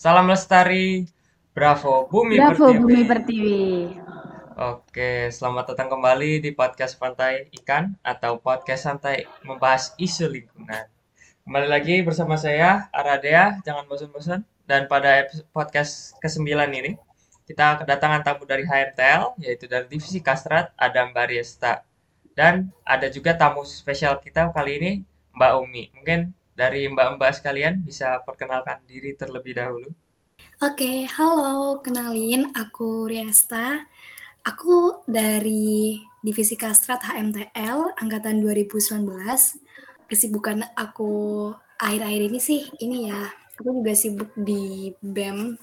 Salam lestari, bravo Bumi Bravo Pertiwi. Bumi Pertiwi. Oke, selamat datang kembali di podcast Pantai Ikan atau podcast santai membahas isu lingkungan. Kembali lagi bersama saya Aradea, jangan bosan-bosan. Dan pada podcast ke-9 ini, kita kedatangan tamu dari HMTL, yaitu dari Divisi Kastrat, Adam Bariesta. Dan ada juga tamu spesial kita kali ini, Mbak Umi. Mungkin dari mbak-mbak sekalian bisa perkenalkan diri terlebih dahulu. Oke, halo, kenalin aku Riesta. Aku dari Divisi Kastrat HMTL angkatan 2019. Kesibukan aku akhir-akhir ini sih ini ya, aku juga sibuk di BEM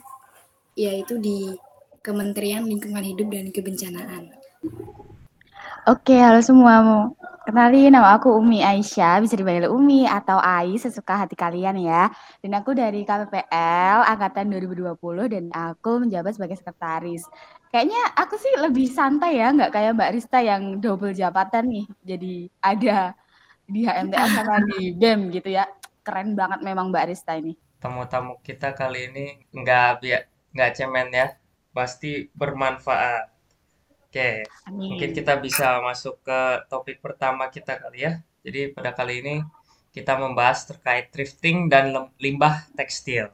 yaitu di Kementerian Lingkungan Hidup dan Kebencanaan. Oke, halo semua. Kenalin nama aku Umi Aisyah, bisa dipanggil Umi atau Ai sesuka hati kalian ya. Dan aku dari KPPL angkatan 2020 dan aku menjabat sebagai sekretaris. Kayaknya aku sih lebih santai ya, nggak kayak Mbak Rista yang double jabatan nih. Jadi ada di HMTL sama di BEM gitu ya. Keren banget memang Mbak Rista ini. Tamu-tamu kita kali ini nggak nggak cemen ya, pasti bermanfaat. Oke, Amin. mungkin kita bisa masuk ke topik pertama kita kali ya. Jadi pada kali ini kita membahas terkait thrifting dan limbah tekstil.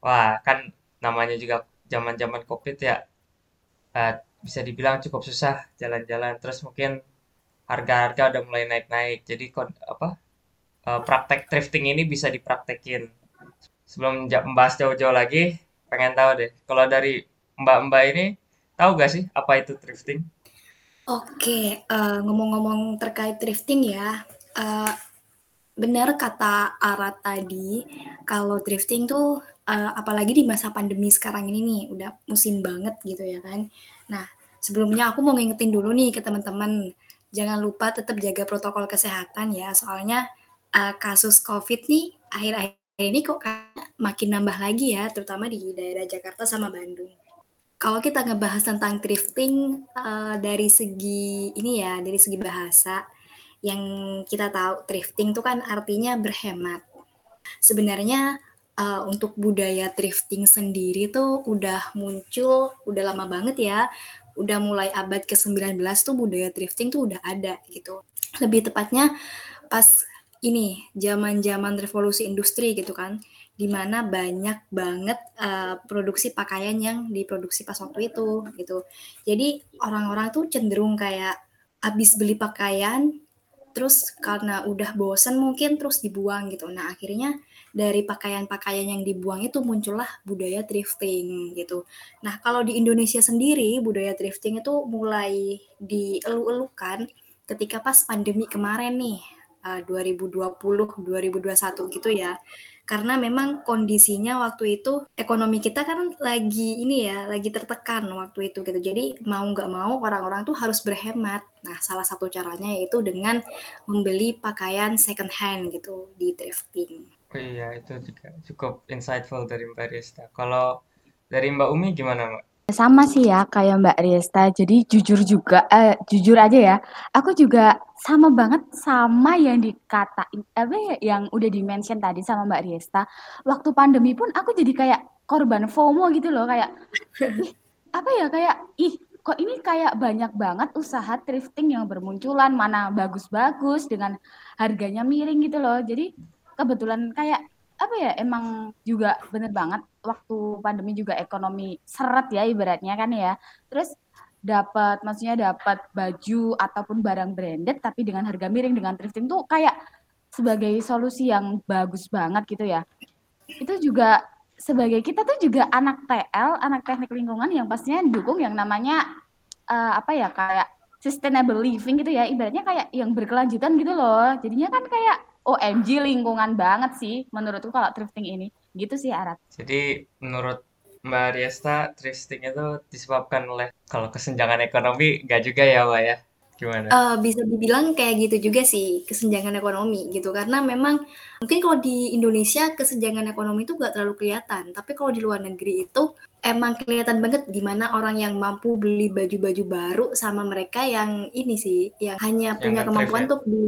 Wah, kan namanya juga zaman-zaman Covid ya. Uh, bisa dibilang cukup susah jalan-jalan. Terus mungkin harga-harga udah mulai naik-naik. Jadi apa? Uh, praktek thrifting ini bisa dipraktekin. Sebelum membahas jauh-jauh lagi, pengen tahu deh. Kalau dari mbak-mbak ini Tahu gak sih apa itu thrifting? Oke, uh, ngomong-ngomong terkait thrifting ya, uh, benar kata Arat tadi, kalau thrifting tuh uh, apalagi di masa pandemi sekarang ini nih, udah musim banget gitu ya kan. Nah, sebelumnya aku mau ngingetin dulu nih ke teman-teman, jangan lupa tetap jaga protokol kesehatan ya, soalnya uh, kasus COVID nih akhir-akhir ini kok makin nambah lagi ya, terutama di daerah Jakarta sama Bandung kalau kita ngebahas tentang thrifting uh, dari segi ini ya, dari segi bahasa yang kita tahu thrifting itu kan artinya berhemat. Sebenarnya uh, untuk budaya thrifting sendiri tuh udah muncul udah lama banget ya. Udah mulai abad ke-19 tuh budaya thrifting tuh udah ada gitu. Lebih tepatnya pas ini zaman-zaman revolusi industri gitu kan di mana banyak banget uh, produksi pakaian yang diproduksi pas waktu itu gitu. Jadi orang-orang tuh cenderung kayak habis beli pakaian terus karena udah bosen mungkin terus dibuang gitu. Nah, akhirnya dari pakaian-pakaian yang dibuang itu muncullah budaya thrifting gitu. Nah, kalau di Indonesia sendiri budaya thrifting itu mulai dielu-elukan ketika pas pandemi kemarin nih, uh, 2020 2021 gitu ya karena memang kondisinya waktu itu ekonomi kita kan lagi ini ya lagi tertekan waktu itu gitu. Jadi mau nggak mau orang-orang tuh harus berhemat. Nah salah satu caranya yaitu dengan membeli pakaian second hand gitu di thrifting. Oh iya itu juga cukup insightful dari Mbak Rista. Kalau dari Mbak Umi gimana Mbak? Sama sih ya kayak Mbak Riesta. Jadi jujur juga, eh, jujur aja ya. Aku juga sama banget sama yang dikatain apa ya yang udah dimention tadi sama Mbak Riesta. Waktu pandemi pun aku jadi kayak korban FOMO gitu loh kayak apa ya kayak ih kok ini kayak banyak banget usaha thrifting yang bermunculan mana bagus-bagus dengan harganya miring gitu loh. Jadi kebetulan kayak apa ya emang juga bener banget waktu pandemi juga ekonomi seret ya ibaratnya kan ya. Terus dapat maksudnya dapat baju ataupun barang branded tapi dengan harga miring dengan thrifting tuh kayak sebagai solusi yang bagus banget gitu ya. Itu juga sebagai kita tuh juga anak TL anak teknik lingkungan yang pastinya dukung yang namanya uh, apa ya kayak sustainable living gitu ya. Ibaratnya kayak yang berkelanjutan gitu loh. Jadinya kan kayak OMG lingkungan banget sih menurutku kalau thrifting ini. Gitu sih Arat. Jadi menurut Mbak Riesta, thrifting itu disebabkan oleh kalau kesenjangan ekonomi nggak juga ya Mbak ya? Gimana? Uh, bisa dibilang kayak gitu juga sih kesenjangan ekonomi gitu karena memang mungkin kalau di Indonesia kesenjangan ekonomi itu gak terlalu kelihatan tapi kalau di luar negeri itu emang kelihatan banget gimana orang yang mampu beli baju-baju baru sama mereka yang ini sih yang hanya yang punya kemampuan ya? untuk di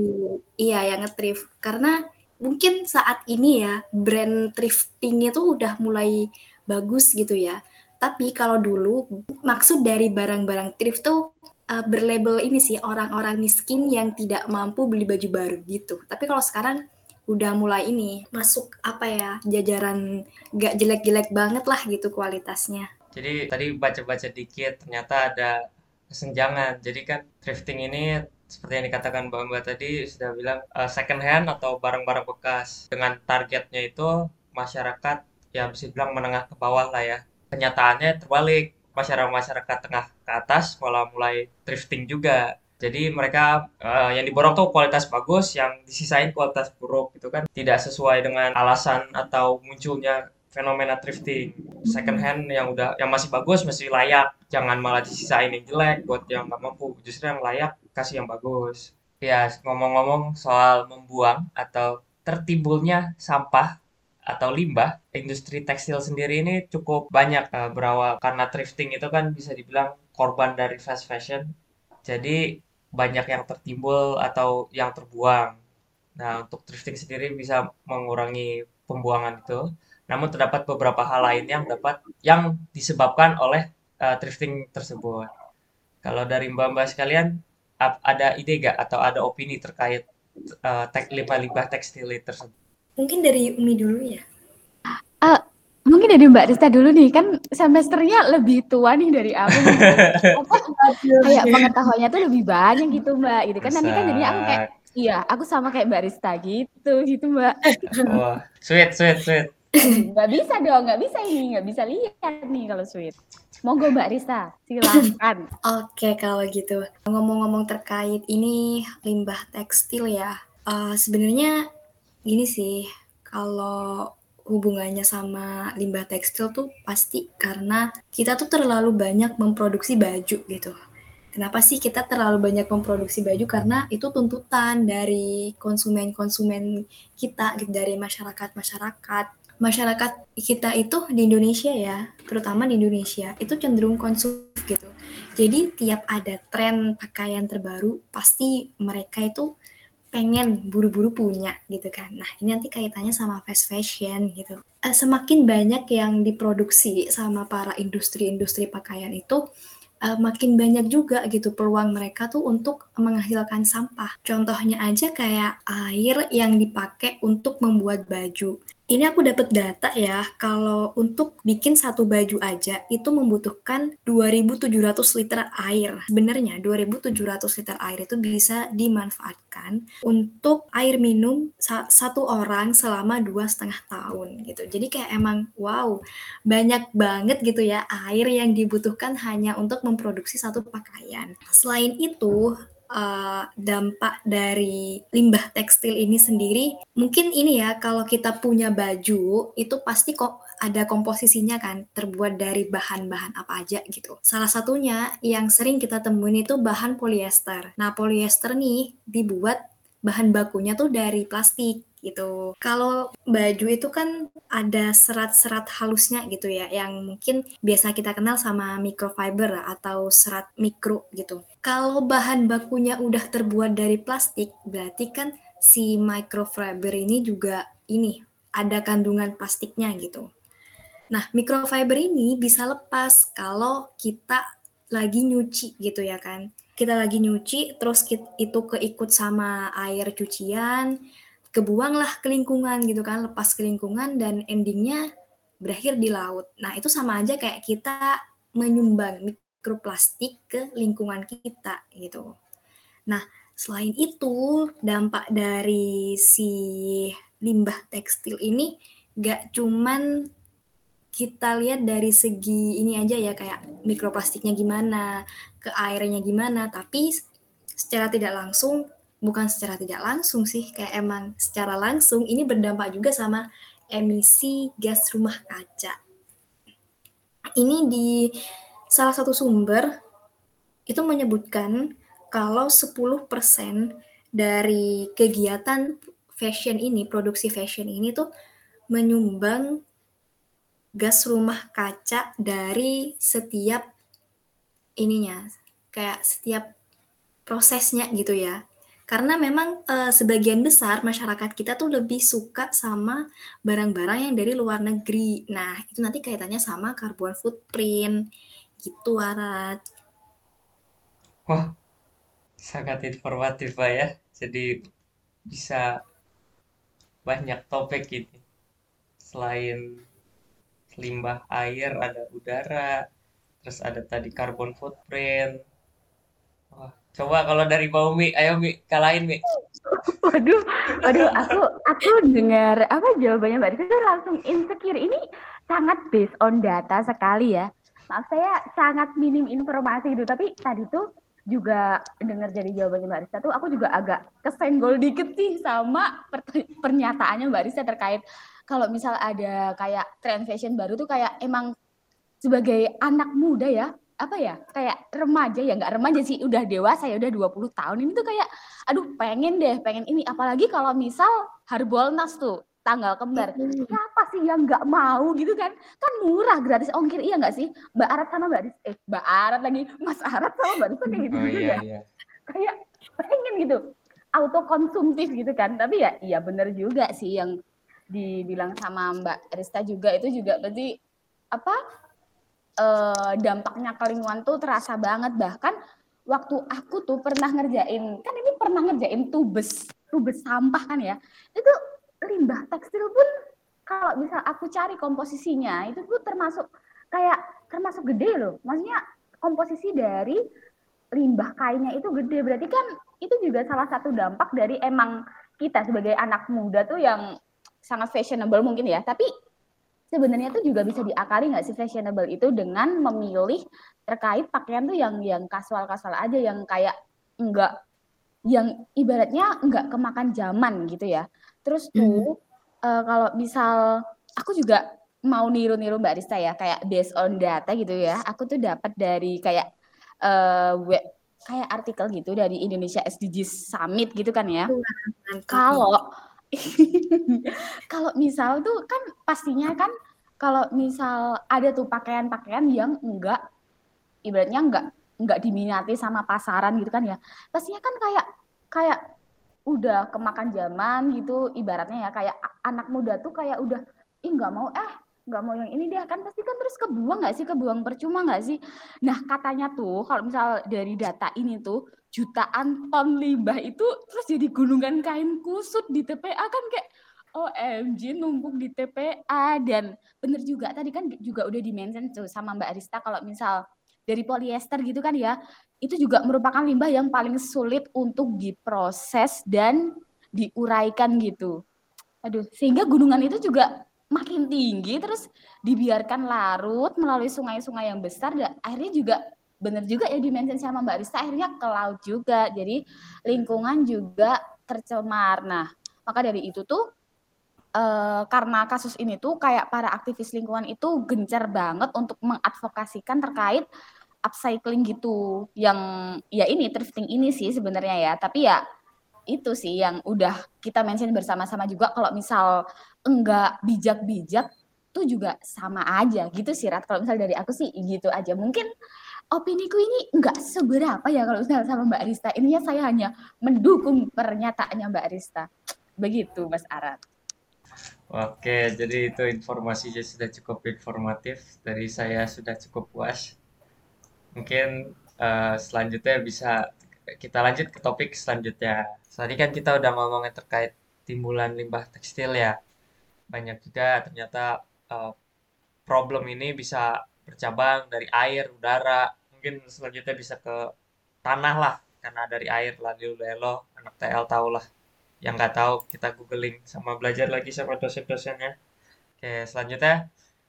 iya yang ngetrif karena mungkin saat ini ya brand thrifting itu udah mulai bagus gitu ya. Tapi kalau dulu maksud dari barang-barang thrift tuh uh, berlabel ini sih orang-orang miskin yang tidak mampu beli baju baru gitu. Tapi kalau sekarang udah mulai ini masuk apa ya jajaran gak jelek-jelek banget lah gitu kualitasnya. Jadi tadi baca-baca dikit ternyata ada kesenjangan. Jadi kan thrifting ini seperti yang dikatakan Mbak Mbak tadi sudah bilang uh, second hand atau barang-barang bekas dengan targetnya itu masyarakat ya bisa bilang menengah ke bawah lah ya kenyataannya terbalik masyarakat-masyarakat tengah ke atas malah mulai thrifting juga. Jadi mereka uh, yang diborong tuh kualitas bagus yang disisain kualitas buruk gitu kan. Tidak sesuai dengan alasan atau munculnya fenomena thrifting second hand yang udah yang masih bagus masih layak. Jangan malah disisain yang jelek buat yang nggak mampu. Justru yang layak kasih yang bagus. Ya ngomong-ngomong soal membuang atau tertimbulnya sampah atau limbah, industri tekstil sendiri ini cukup banyak uh, berawal karena thrifting itu kan bisa dibilang korban dari fast fashion. Jadi banyak yang tertimbul atau yang terbuang. Nah, untuk thrifting sendiri bisa mengurangi pembuangan itu. Namun terdapat beberapa hal lain yang dapat yang disebabkan oleh uh, thrifting tersebut. Kalau dari mbak-mbak sekalian ada ide gak atau ada opini terkait uh, limbah-limbah tekstil tersebut? Mungkin dari Umi dulu ya. Uh, mungkin dari Mbak Rista dulu nih, kan semesternya lebih tua nih dari aku. kayak pengetahuannya tuh lebih banyak gitu Mbak, gitu kan. Nanti kan jadinya aku kayak, iya aku sama kayak Mbak Rista gitu, gitu Mbak. Wah, sweet, sweet, sweet. Nggak bisa dong, nggak bisa ini, nggak bisa lihat nih kalau sweet. Monggo Mbak Rista, silakan. Oke kalau gitu. Ngomong-ngomong terkait ini limbah tekstil ya, uh, sebenarnya Gini sih, kalau hubungannya sama limbah tekstil tuh pasti karena kita tuh terlalu banyak memproduksi baju gitu. Kenapa sih kita terlalu banyak memproduksi baju? Karena itu tuntutan dari konsumen-konsumen kita gitu, dari masyarakat-masyarakat. Masyarakat kita itu di Indonesia ya, terutama di Indonesia, itu cenderung konsumtif gitu. Jadi tiap ada tren pakaian terbaru, pasti mereka itu pengen buru-buru punya gitu kan. Nah ini nanti kaitannya sama fast fashion gitu. Uh, semakin banyak yang diproduksi sama para industri-industri pakaian itu, uh, makin banyak juga gitu peluang mereka tuh untuk menghasilkan sampah. Contohnya aja kayak air yang dipakai untuk membuat baju. Ini aku dapat data ya, kalau untuk bikin satu baju aja itu membutuhkan 2.700 liter air. Sebenarnya 2.700 liter air itu bisa dimanfaatkan untuk air minum satu orang selama dua setengah tahun gitu. Jadi kayak emang wow banyak banget gitu ya air yang dibutuhkan hanya untuk memproduksi satu pakaian. Selain itu uh, dampak dari limbah tekstil ini sendiri, mungkin ini ya kalau kita punya baju itu pasti kok ada komposisinya kan terbuat dari bahan-bahan apa aja gitu. Salah satunya yang sering kita temuin itu bahan polyester. Nah, polyester nih dibuat bahan bakunya tuh dari plastik gitu. Kalau baju itu kan ada serat-serat halusnya gitu ya, yang mungkin biasa kita kenal sama microfiber atau serat mikro gitu. Kalau bahan bakunya udah terbuat dari plastik, berarti kan si microfiber ini juga ini ada kandungan plastiknya gitu. Nah, microfiber ini bisa lepas kalau kita lagi nyuci gitu ya kan. Kita lagi nyuci, terus itu keikut sama air cucian, kebuanglah ke lingkungan gitu kan, lepas ke lingkungan dan endingnya berakhir di laut. Nah itu sama aja kayak kita menyumbang mikroplastik ke lingkungan kita gitu. Nah selain itu dampak dari si limbah tekstil ini gak cuman kita lihat dari segi ini aja ya kayak mikroplastiknya gimana, ke airnya gimana, tapi secara tidak langsung bukan secara tidak langsung sih, kayak emang secara langsung ini berdampak juga sama emisi gas rumah kaca. Ini di salah satu sumber itu menyebutkan kalau 10% dari kegiatan fashion ini, produksi fashion ini tuh menyumbang gas rumah kaca dari setiap ininya, kayak setiap prosesnya gitu ya. Karena memang uh, sebagian besar masyarakat kita tuh lebih suka sama barang-barang yang dari luar negeri. Nah, itu nanti kaitannya sama carbon footprint gitu, Arat. Wah, sangat informatif Pak ya. Jadi bisa banyak topik ini. Selain limbah air, ada udara, terus ada tadi carbon footprint. Wah, coba kalau dari Mbak Umi, ayo Mi, kalahin Mi. Waduh, waduh, aku aku dengar apa jawabannya Mbak Rizky langsung insecure. Ini sangat based on data sekali ya. Maaf saya sangat minim informasi itu, tapi tadi tuh juga dengar dari jawabannya Mbak Risa tuh aku juga agak kesenggol dikit sih sama pernyataannya Mbak Risa terkait kalau misal ada kayak trend fashion baru tuh kayak emang sebagai anak muda ya apa ya kayak remaja ya nggak remaja sih udah dewasa ya udah 20 tahun ini tuh kayak aduh pengen deh pengen ini. Apalagi kalau misal Harbolnas tuh tanggal kembar. Siapa sih yang nggak mau gitu kan? Kan murah gratis ongkir iya nggak sih? Mbak Arat sama Mbak Ris eh Mbak Arat lagi Mas Arat sama Mbak Ris kayak gitu oh, gitu iya, ya iya. kayak pengen gitu. Auto konsumtif gitu kan. Tapi ya iya bener juga sih yang dibilang sama Mbak Rista juga. Itu juga berarti apa eh, dampaknya ke lingkungan tuh terasa banget. Bahkan waktu aku tuh pernah ngerjain kan ini pernah ngerjain tubes tubes sampah kan ya. Itu limbah tekstil pun kalau bisa aku cari komposisinya itu tuh termasuk kayak termasuk gede loh maksudnya komposisi dari limbah kainnya itu gede berarti kan itu juga salah satu dampak dari emang kita sebagai anak muda tuh yang sangat fashionable mungkin ya. Tapi sebenarnya tuh juga bisa diakali nggak sih fashionable itu dengan memilih terkait pakaian tuh yang yang kasual-kasual aja yang kayak enggak yang ibaratnya enggak kemakan zaman gitu ya. Terus tuh uh, kalau misal aku juga mau niru-niru Mbak Rista ya, kayak based on data gitu ya. Aku tuh dapat dari kayak uh, web kayak artikel gitu dari Indonesia SDGs Summit gitu kan ya. Kalau kalau misal tuh kan pastinya kan kalau misal ada tuh pakaian-pakaian yang enggak ibaratnya enggak enggak diminati sama pasaran gitu kan ya. Pastinya kan kayak kayak udah kemakan zaman gitu ibaratnya ya kayak anak muda tuh kayak udah ih nggak mau eh nggak mau yang ini dia kan. Pasti kan terus kebuang nggak sih? Kebuang percuma nggak sih? Nah katanya tuh kalau misal dari data ini tuh jutaan ton limbah itu terus jadi gunungan kain kusut di TPA kan kayak OMG numpuk di TPA dan bener juga tadi kan juga udah dimention tuh sama Mbak Arista kalau misal dari polyester gitu kan ya itu juga merupakan limbah yang paling sulit untuk diproses dan diuraikan gitu. Aduh, sehingga gunungan itu juga makin tinggi terus dibiarkan larut melalui sungai-sungai yang besar dan akhirnya juga benar juga ya dimention sama Mbak Rista akhirnya ke laut juga. Jadi lingkungan juga tercemar. Nah, maka dari itu tuh eh, karena kasus ini tuh kayak para aktivis lingkungan itu gencar banget untuk mengadvokasikan terkait upcycling gitu. Yang ya ini thrifting ini sih sebenarnya ya. Tapi ya itu sih yang udah kita mention bersama-sama juga kalau misal enggak bijak-bijak tuh juga sama aja gitu sih Rat. Kalau misal dari aku sih gitu aja. Mungkin opini ku ini enggak seberapa ya kalau misalnya sama Mbak Rista. Ini ya saya hanya mendukung pernyataannya Mbak Rista. Begitu Mas Arat. Oke, jadi itu informasinya sudah cukup informatif. Dari saya sudah cukup puas. Mungkin uh, selanjutnya bisa kita lanjut ke topik selanjutnya. Tadi kan kita udah ngomongin terkait timbulan limbah tekstil ya. Banyak juga ternyata uh, problem ini bisa bercabang dari air, udara, mungkin selanjutnya bisa ke tanah lah karena dari air lalu lelo anak TL tau lah yang nggak tahu kita googling sama belajar lagi sama dosen-dosennya oke selanjutnya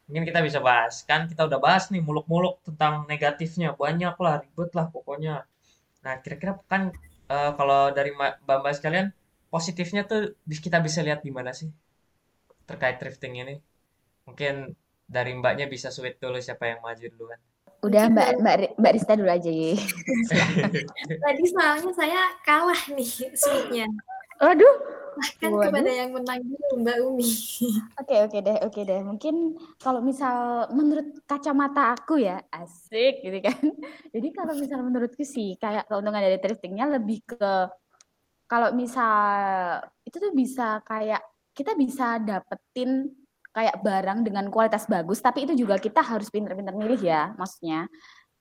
mungkin kita bisa bahas. Kan kita udah bahas nih muluk-muluk tentang negatifnya. Banyak lah ribet lah pokoknya. Nah kira-kira kan uh, kalau dari mbak-mbak sekalian positifnya tuh kita bisa lihat di mana sih? Terkait drifting ini. Mungkin dari mbaknya bisa sweet dulu siapa yang maju duluan. Udah Mbak Mbak Mbak Rista dulu aja ya. Tadi soalnya saya kalah nih sweetnya. Aduh. Bahkan Waduh. kepada yang menang dulu Mbak Umi. Oke oke deh oke deh. Mungkin kalau misal menurut kacamata aku ya asik gitu kan. Jadi kalau misal menurutku sih kayak keuntungan dari thriftingnya lebih ke kalau misal itu tuh bisa kayak kita bisa dapetin kayak barang dengan kualitas bagus, tapi itu juga kita harus pinter-pinter milih ya, maksudnya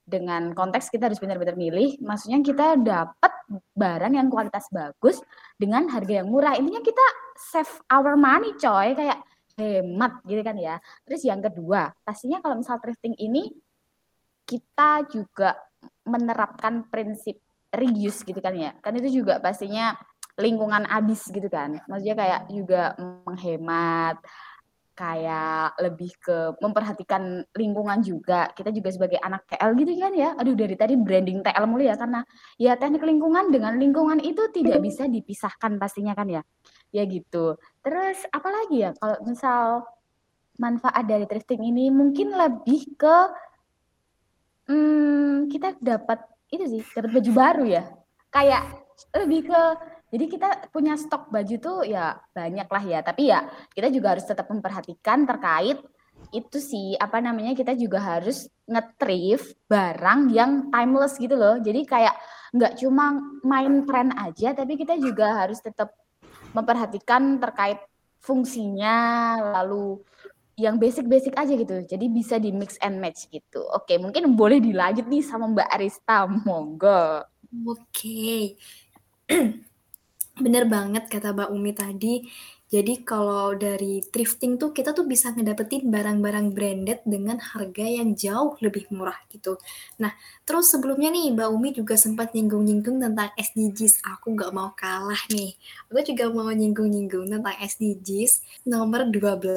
dengan konteks kita harus pintar-pintar milih, maksudnya kita dapat barang yang kualitas bagus dengan harga yang murah. Intinya kita save our money, coy, kayak hemat gitu kan ya. Terus yang kedua, pastinya kalau misal thrifting ini kita juga menerapkan prinsip reuse gitu kan ya. Kan itu juga pastinya lingkungan habis gitu kan. Maksudnya kayak juga menghemat, kayak lebih ke memperhatikan lingkungan juga. Kita juga sebagai anak TL gitu kan ya. Aduh dari tadi branding TL mulu ya karena ya teknik lingkungan dengan lingkungan itu tidak bisa dipisahkan pastinya kan ya. Ya gitu. Terus apalagi ya kalau misal manfaat dari thrifting ini mungkin lebih ke hmm, kita dapat itu sih, dapat baju baru ya. Kayak lebih ke jadi kita punya stok baju tuh ya banyak lah ya, tapi ya kita juga harus tetap memperhatikan terkait itu sih apa namanya kita juga harus ngetrif barang yang timeless gitu loh. Jadi kayak nggak cuma main tren aja, tapi kita juga harus tetap memperhatikan terkait fungsinya, lalu yang basic-basic aja gitu. Jadi bisa di mix and match gitu. Oke, mungkin boleh dilanjut nih sama Mbak Arista, monggo. Oke. Bener banget kata Mbak Umi tadi. Jadi kalau dari thrifting tuh kita tuh bisa ngedapetin barang-barang branded dengan harga yang jauh lebih murah gitu. Nah, terus sebelumnya nih Mbak Umi juga sempat nyinggung-nyinggung tentang SDGs. Aku nggak mau kalah nih. Aku juga mau nyinggung-nyinggung tentang SDGs nomor 12.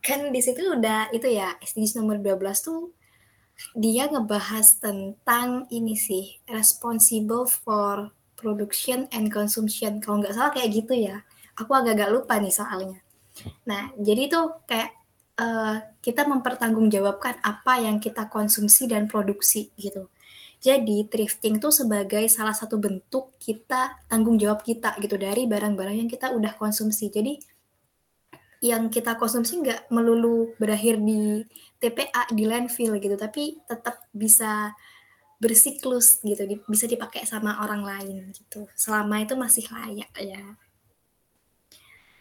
Kan di situ udah itu ya, SDGs nomor 12 tuh dia ngebahas tentang ini sih, responsible for production and consumption. Kalau nggak salah kayak gitu ya. Aku agak-agak lupa nih soalnya. Nah, jadi tuh kayak uh, kita mempertanggungjawabkan apa yang kita konsumsi dan produksi gitu. Jadi thrifting tuh sebagai salah satu bentuk kita tanggung jawab kita gitu dari barang-barang yang kita udah konsumsi. Jadi yang kita konsumsi nggak melulu berakhir di TPA di landfill gitu, tapi tetap bisa bersiklus gitu, di, bisa dipakai sama orang lain gitu. Selama itu masih layak ya.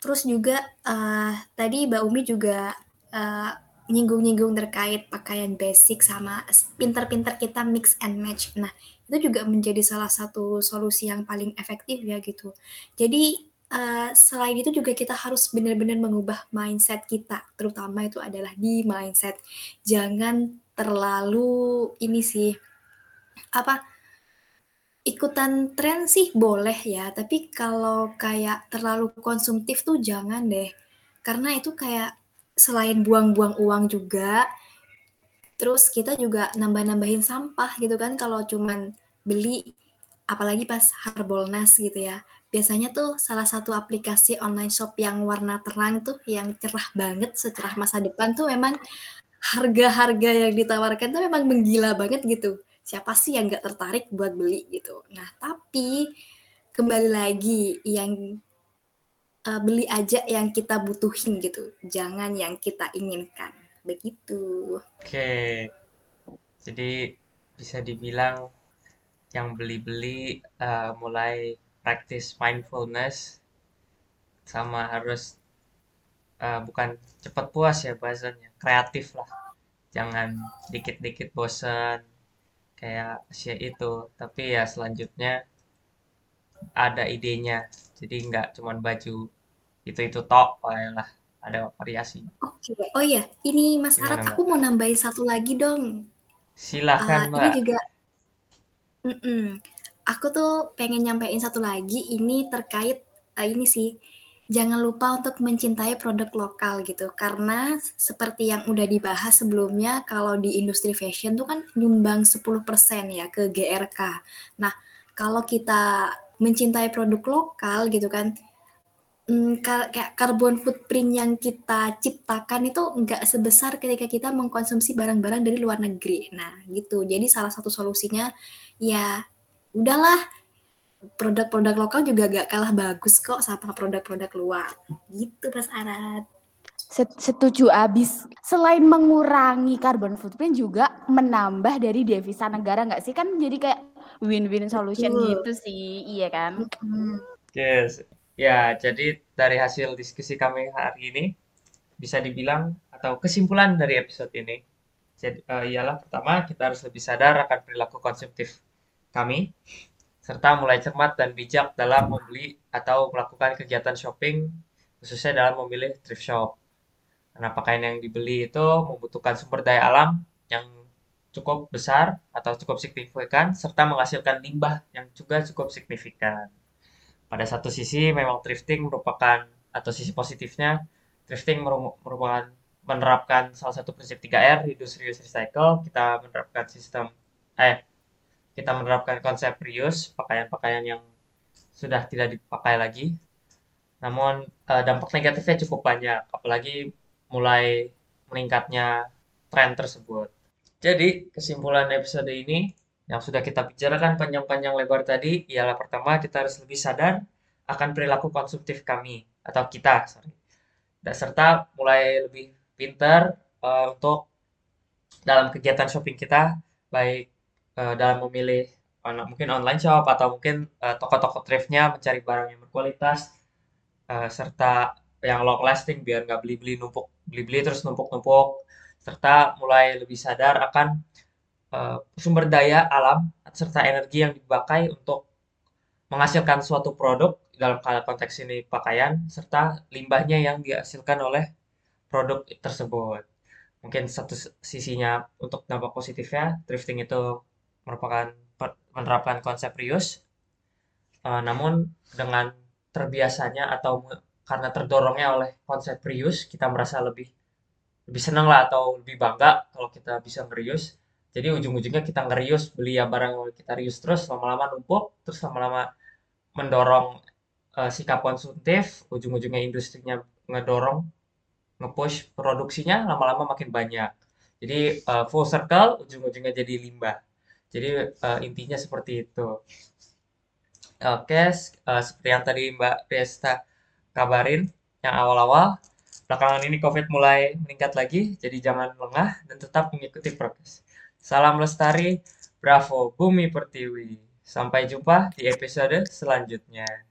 Terus juga uh, tadi Mbak Umi juga uh, nyinggung-nyinggung terkait pakaian basic sama pinter-pinter kita mix and match. Nah, itu juga menjadi salah satu solusi yang paling efektif ya gitu. Jadi uh, selain itu juga kita harus benar-benar mengubah mindset kita, terutama itu adalah di mindset. Jangan terlalu ini sih apa ikutan tren sih boleh ya, tapi kalau kayak terlalu konsumtif tuh jangan deh. Karena itu kayak selain buang-buang uang juga, terus kita juga nambah-nambahin sampah gitu kan kalau cuman beli apalagi pas Harbolnas gitu ya. Biasanya tuh salah satu aplikasi online shop yang warna terang tuh yang cerah banget secerah masa depan tuh memang harga-harga yang ditawarkan tuh memang menggila banget gitu siapa sih yang nggak tertarik buat beli gitu. Nah, tapi kembali lagi yang uh, beli aja yang kita butuhin gitu, jangan yang kita inginkan. Begitu. Oke. Jadi bisa dibilang yang beli-beli uh, mulai practice mindfulness sama harus uh, bukan cepat puas ya bahasanya, kreatif lah. Jangan dikit-dikit bosan, kayak si itu. Tapi ya selanjutnya ada idenya. Jadi nggak cuman baju itu itu tok lah ada variasi. Oke oh iya ini Mas Arat aku mau nambahin satu lagi dong. Silahkan uh, mbak. ini juga mm -mm. aku tuh pengen nyampein satu lagi ini terkait uh, ini sih jangan lupa untuk mencintai produk lokal gitu karena seperti yang udah dibahas sebelumnya kalau di industri fashion tuh kan nyumbang 10% ya ke GRK. Nah, kalau kita mencintai produk lokal gitu kan hmm, kayak karbon footprint yang kita ciptakan itu nggak sebesar ketika kita mengkonsumsi barang-barang dari luar negeri. Nah, gitu. Jadi salah satu solusinya ya udahlah produk-produk lokal juga gak kalah bagus kok sama produk-produk luar. Gitu Mas Arat. Setuju abis. Selain mengurangi carbon footprint juga menambah dari devisa negara nggak sih? Kan jadi kayak win-win solution Betul. gitu sih, iya kan? Yes. Ya, jadi dari hasil diskusi kami hari ini bisa dibilang atau kesimpulan dari episode ini jadi eh, ialah pertama kita harus lebih sadar akan perilaku konsumtif kami serta mulai cermat dan bijak dalam membeli atau melakukan kegiatan shopping khususnya dalam memilih thrift shop. Karena pakaian yang dibeli itu membutuhkan sumber daya alam yang cukup besar atau cukup signifikan serta menghasilkan limbah yang juga cukup signifikan. Pada satu sisi memang thrifting merupakan atau sisi positifnya thrifting merupakan menerapkan salah satu prinsip 3R reduce reuse recycle kita menerapkan sistem eh kita menerapkan konsep reuse pakaian-pakaian yang sudah tidak dipakai lagi namun eh, dampak negatifnya cukup banyak apalagi mulai meningkatnya tren tersebut jadi, kesimpulan episode ini yang sudah kita bicarakan panjang-panjang lebar tadi ialah pertama kita harus lebih sadar akan perilaku konsumtif kami atau kita, sorry. Dan serta mulai lebih pintar uh, untuk dalam kegiatan shopping kita, baik uh, dalam memilih mungkin online shop atau mungkin uh, toko-toko thriftnya mencari barang yang berkualitas uh, serta yang long lasting biar nggak beli-beli numpuk beli-beli terus numpuk-numpuk serta mulai lebih sadar akan uh, sumber daya alam serta energi yang dipakai untuk menghasilkan suatu produk dalam konteks ini pakaian serta limbahnya yang dihasilkan oleh produk tersebut. Mungkin satu sisinya untuk dampak positifnya, thrifting itu merupakan menerapkan konsep reuse. Uh, namun dengan terbiasanya atau karena terdorongnya oleh konsep reuse, kita merasa lebih lebih senang lah atau lebih bangga kalau kita bisa ngerius. Jadi ujung-ujungnya kita ngerius beli ya barang kita rius terus lama-lama numpuk terus lama-lama mendorong uh, sikap konsumtif ujung-ujungnya industrinya ngedorong nge-push produksinya lama-lama makin banyak. Jadi uh, full circle ujung-ujungnya jadi limbah jadi uh, intinya seperti itu oke uh, seperti yang tadi Mbak Resta kabarin yang awal-awal Belakangan ini COVID mulai meningkat lagi, jadi jangan lengah dan tetap mengikuti prokes. Salam lestari, bravo Bumi Pertiwi. Sampai jumpa di episode selanjutnya.